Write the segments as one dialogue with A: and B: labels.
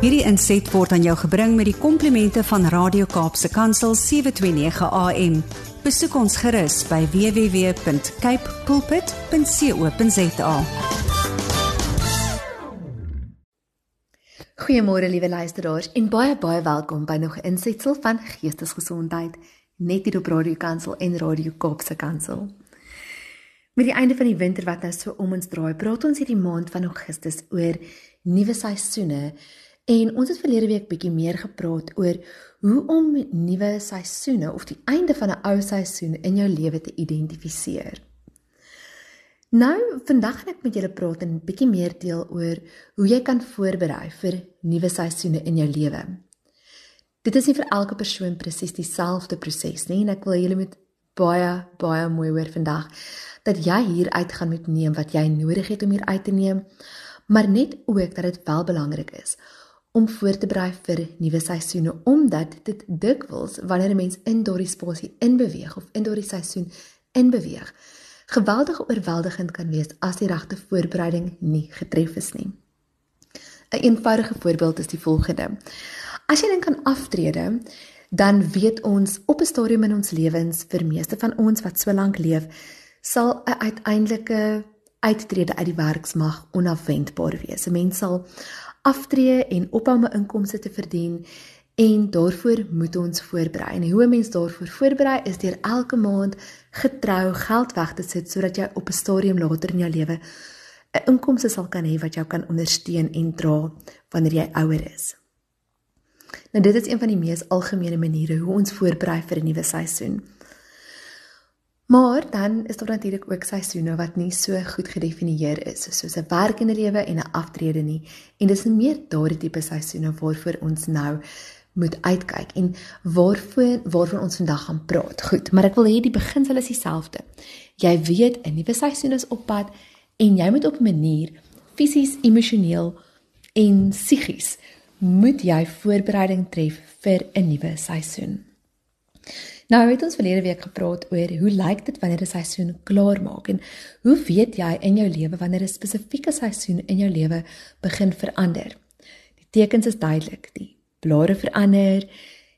A: Hierdie inset word aan jou gebring met die komplimente van Radio Kaapse Kansel 729 AM. Besoek ons gerus by www.cape pulpit.co.za.
B: Goeiemôre liewe luisteraars en baie baie welkom by nog 'n insetsel van Geestesgesondheid net hier op Radio Kansel en Radio Kaapse Kansel. Met die einde van die winter wat nou so om ons draai, praat ons hierdie maand van Augustus oor nuwe seisoene en ons het verlede week bietjie meer gepraat oor hoe om nuwe seisoene of die einde van 'n ou seisoen in jou lewe te identifiseer. Nou, vandag gaan ek met julle praat en bietjie meer deel oor hoe jy kan voorberei vir nuwe seisoene in jou lewe. Dit is nie vir elke persoon presies dieselfde proses nie en ek wil julle met baie baie mooi hoor vandag dat jy hier uit gaan moet neem wat jy nodig het om hier uit te neem, maar net ook dat dit wel belangrik is om voor te berei vir nuwe seisoene omdat dit dikwels wanneer 'n mens in daardie spasie inbeweeg of in daardie seisoen inbeweeg, geweldig oorweldigend kan wees as die regte voorbereiding nie getref is nie. 'n een Eenvoudige voorbeeld is die volgende. As jy dink aan aftrede, dan weet ons op 'n stadium in ons lewens vir meeste van ons wat so lank leef, sal 'n uiteindelike uittrede uit die werksmag onafwendbaar wees. 'n Mens sal aftree en ophou om inkomste te verdien en daarvoor moet ons voorberei. En hoe 'n mens daarvoor voorberei is deur elke maand getrou geld weg te sit sodat jy op 'n stadium later in jou lewe 'n inkomste sal kan hê wat jou kan ondersteun en dra wanneer jy ouer is. Nou dit is een van die mees algemene maniere hoe ons voorberei vir 'n nuwe seisoen. Maar dan is daar natuurlik ook seisoene wat nie so goed gedefinieer is soos 'n werkende lewe en 'n aftrede nie. En dis meer daardie tipe seisoene waarvoor ons nou moet uitkyk en waarvoor waarvan ons vandag gaan praat. Goed, maar ek wil hê die beginsel is dieselfde. Jy weet 'n nuwe seisoen is op pad en jy moet op 'n manier fisies, emosioneel en psigies moet jy voorbereiding tref vir 'n nuwe seisoen. Nou het ons verlede week gepraat oor hoe lyk dit wanneer 'n seisoen klaar maak en hoe weet jy in jou lewe wanneer 'n spesifieke seisoen in jou lewe begin verander? Die tekens is duidelik. Die blare verander,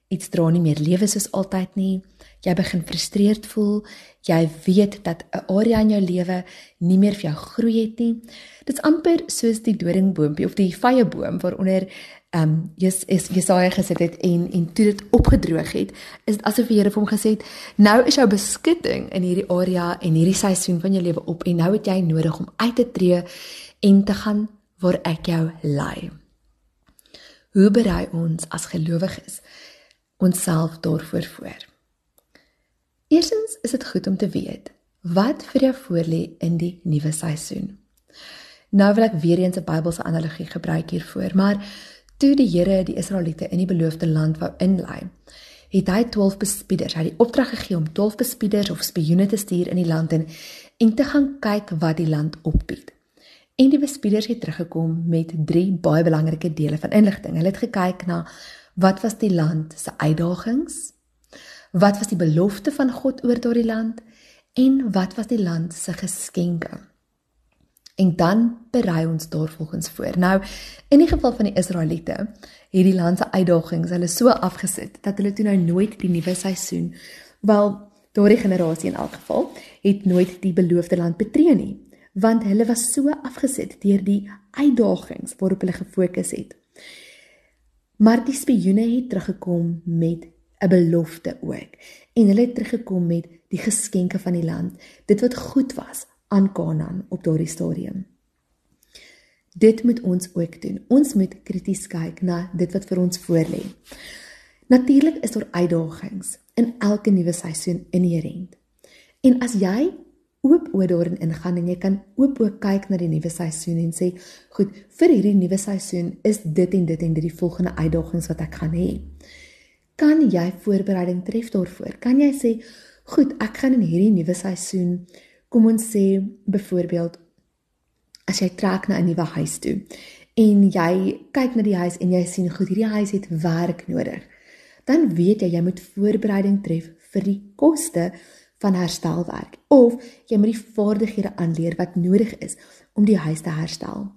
B: iets dra nie meer lewe soos altyd nie. Jy begin frustreerd voel. Jy weet dat 'n area in jou lewe nie meer vir jou groei het nie. Dit's amper soos die doringboompie of die vyeboom waaronder ehm um, Jesus is Jesaja gesit het en en toe dit opgedroog het, is dit asof die Here vir hom gesê het, nou is jou beskutting in hierdie area en hierdie seisoen van jou lewe op en nou het jy nodig om uit te tree en te gaan waar ek jou lei. Hoe berei ons as gelowiges onsself daarvoor voor? Eerstens is dit goed om te weet wat vir jou voorlê in die nuwe seisoen. Nou wil ek weer eens 'n Bybelse analogie gebruik hiervoor, maar toe die Here die Israeliete in die beloofde land wou inlei, het hy 12 bespieders, hy het die opdrag gegee om 12 bespieders of spioene te stuur in die land en, en te gaan kyk wat die land opbied. En die bespieders het teruggekom met drie baie belangrike dele van inligting. Hulle het gekyk na wat was die land se uitdagings? Wat was die belofte van God oor daardie land? En wat was die land se geskenke? En dan berei ons daarvolgens voor. Nou, in die geval van die Israeliete, het die land se uitdagings hulle so afgesit dat hulle toe nou nooit die nuwe seisoen, wel daardie generasie in elk geval, het nooit die beloofde land betree nie, want hulle was so afgesit deur die uitdagings waarop hulle gefokus het. Maar die spioene het teruggekom met 'n belofte ook. En hulle het teruggekom met die geskenke van die land, dit wat goed was aan Kanaan op daardie stadium. Dit moet ons ook doen. Ons moet krities kyk na dit wat vir ons voorlê. Natuurlik is daar uitdagings in elke nuwe seisoen inherënt. En as jy oop oor daarin ingaan en jy kan oop oop kyk na die nuwe seisoen en sê, "Goed, vir hierdie nuwe seisoen is dit en dit en dit die volgende uitdagings wat ek gaan hê." Kan jy voorbereiding tref daarvoor? Kan jy sê, "Goed, ek gaan in hierdie nuwe seisoen kom ons sê byvoorbeeld as jy trek na 'n nuwe huis toe en jy kyk na die huis en jy sien goed hierdie huis het werk nodig dan weet jy jy moet voorbereiding tref vir die koste van herstelwerk of jy moet die vaardighede aanleer wat nodig is om die huis te herstel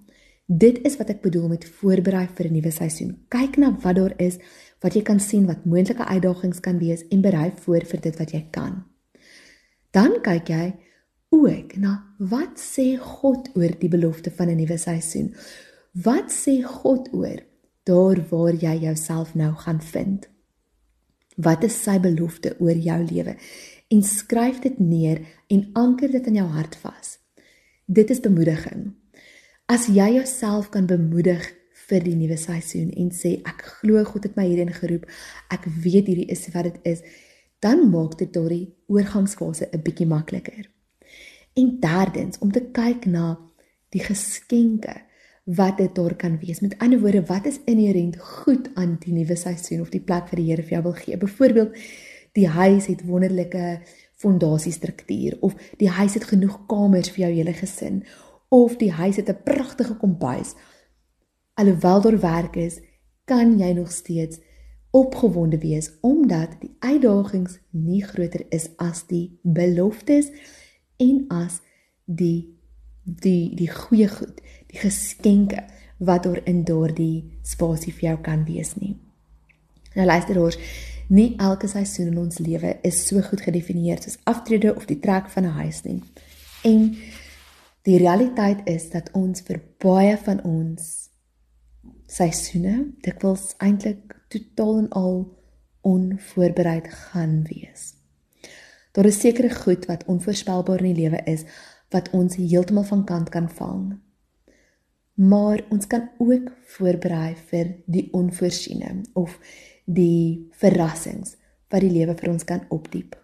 B: Dit is wat ek bedoel met voorberei vir 'n nuwe seisoen. Kyk na wat daar is, wat jy kan sien wat moontlike uitdagings kan wees en berei voor vir dit wat jy kan. Dan kyk jy ook na wat sê God oor die belofte van 'n nuwe seisoen? Wat sê God oor daar waar jy jouself nou gaan vind? Wat is sy belofte oor jou lewe? En skryf dit neer en anker dit in jou hart vas. Dit is bemoediging. As jy jouself kan bemoedig vir die nuwe seisoen en sê ek glo God het my hierin geroep, ek weet hierdie is wat dit is, dan maak dit daardie oorgangsfase 'n bietjie makliker. En derdens om te kyk na die geskenke wat dit daar kan wees. Met ander woorde, wat is inherënt goed aan die nuwe seisoen of die plek wat die Here vir jou wil gee? Byvoorbeeld, die huis het wonderlike fondasiestruktuur of die huis het genoeg kamers vir jou hele gesin of die huis het 'n pragtige kombuis. Alhoewel daar werk is, kan jy nog steeds opgewonde wees omdat die uitdagings nie groter is as die beloftes en as die die die goeie goed, die geskenke wat daar in daardie spasie vir jou kan wees nie. Nou luister ons, nie elke seisoen in ons lewe is so goed gedefinieer soos aftrede of die trek van 'n huis nie. En Die realiteit is dat ons vir baie van ons seisoene dikwels eintlik totaal en al onvoorbereid gaan wees. Daar is sekere goed wat onvoorspelbaar in die lewe is wat ons heeltemal van kant kan vang. Maar ons kan ook voorberei vir die onvoorsiene of die verrassings wat die lewe vir ons kan opdiep.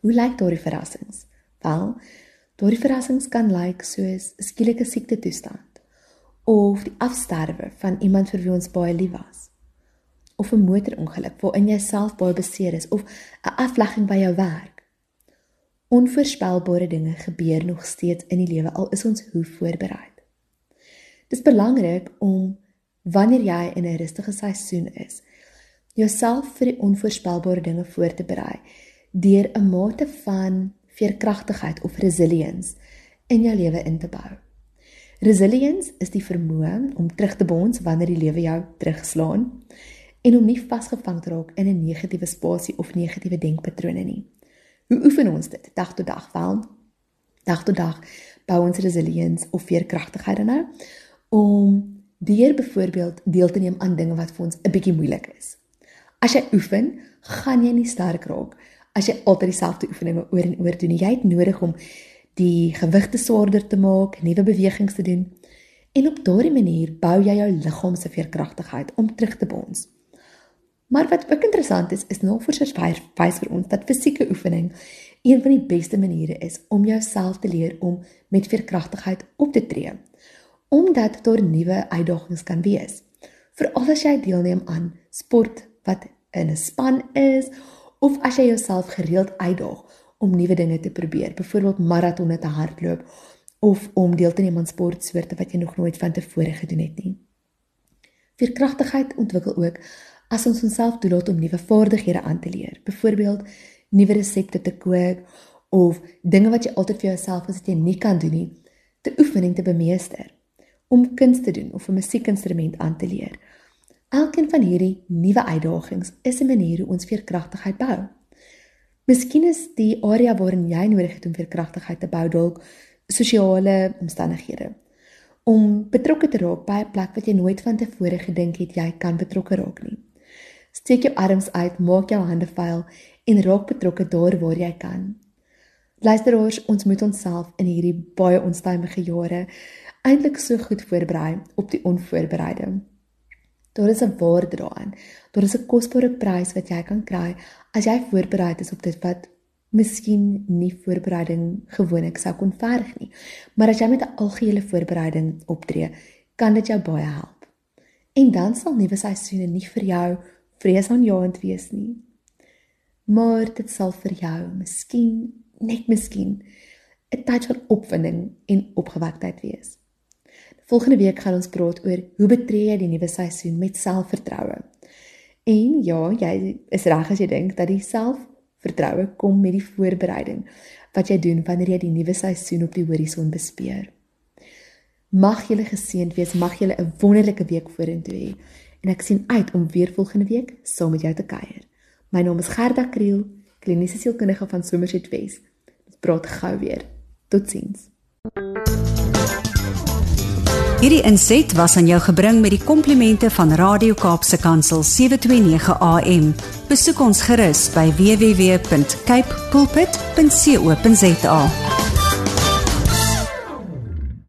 B: Hoe lyk daardie verrassings? Wel, Daardie verrassings kan lyk like soos 'n skielike siekte toestand of die afsterwe van iemand vir wie ons baie lief was of 'n motorongeluk waarin jy self baie beseer is of 'n aflegging by jou werk. Onvoorspelbare dinge gebeur nog steeds in die lewe al is ons hoe voorberei. Dis belangrik om wanneer jy in 'n rustige seisoen is, jouself vir die onvoorspelbare dinge voor te berei deur 'n mate van veerkragtigheid of resilience in jou lewe in te bou. Resilience is die vermoë om terug te bons wanneer die lewe jou terugslaan en om nie vasgevang te raak in 'n negatiewe spasie of negatiewe denkpatrone nie. Hoe oefen ons dit dag tot dag? Wel, dag tot dag bou ons resilience of veerkragtigheid dan nou om deur byvoorbeeld deel te neem aan dinge wat vir ons 'n bietjie moeilik is. As jy oefen, gaan jy nie sterk raak as jy altyd dieselfde oefeninge oor en oor doen. Jy het nodig om die gewigte swaarder te maak, nuwe bewegings te doen. En op daardie manier bou jy jou liggaam se veerkragtigheid om terug te bons. Maar wat ook interessant is, is navorsers wys vir ons dat fisieke oefening een van die beste maniere is om jouself te leer om met veerkragtigheid op te tree. Omdat daar nuwe uitdagings kan wees. Veral as jy deelneem aan sport wat in 'n span is of as jy jouself gereeld uitdaag om nuwe dinge te probeer, byvoorbeeld maratonne te hardloop of om deel te neem aan sportsoorte wat jy nog nooit van tevore gedoen het nie. Veerkragtigheid ontwikkel ook as ons onsself toelaat om nuwe vaardighede aan te leer, byvoorbeeld nuwe resepte te kook of dinge wat jy altyd vir jouself as jy nie kan doen nie, te oefen en te bemeester, om kuns te doen of 'n musiekinstrument aan te leer Elkeen van hierdie nuwe uitdagings is 'n manier hoe ons veerkragtigheid bou. Miskien is die area waarin jy nodig het om veerkragtigheid te bou dalk sosiale omstandighede. Om betrokke te raak by 'n plek wat jy nooit van tevore gedink het jy kan betrokke raak nie. Steek jou arms uit, maak jou hande vuil en raak betrokke daar waar jy kan. Luisteraars, ons moet onsself in hierdie baie onstuimige jare eintlik so goed voorberei op die onvoorbereide. Daar is 'n waarde daarin. Daar is 'n kosbare prys wat jy kan kry as jy voorberei is op dit wat miskien nie voorbereiding gewoonlik sou kon verg nie. Maar as jy met 'n algehele voorbereiding optree, kan dit jou baie help. En dan sal nuwe seisoene nie vir jou vreesaanjaend wees nie. Maar dit sal vir jou miskien, net miskien, 'n tyd van opwinding en opgewektheid wees. Volgende week gaan ons praat oor hoe betree jy die nuwe seisoen met selfvertroue. En ja, jy is reg as jy dink dat die selfvertroue kom met die voorbereiding wat jy doen wanneer jy die nuwe seisoen op die horison bespeer. Mag julle geseënd wees, mag julle 'n wonderlike week vorentoe hê. En ek sien uit om weer volgende week saam met jou te kuier. My naam is Gerda Kriel, kliniese sielkundige van Somerset Wes. Ons praat gou weer. Totsiens.
A: Hierdie inset was aan jou gebring met die komplimente van Radio Kaapse Kansel 729 AM. Besoek ons gerus by www.cape pulpit.co.za.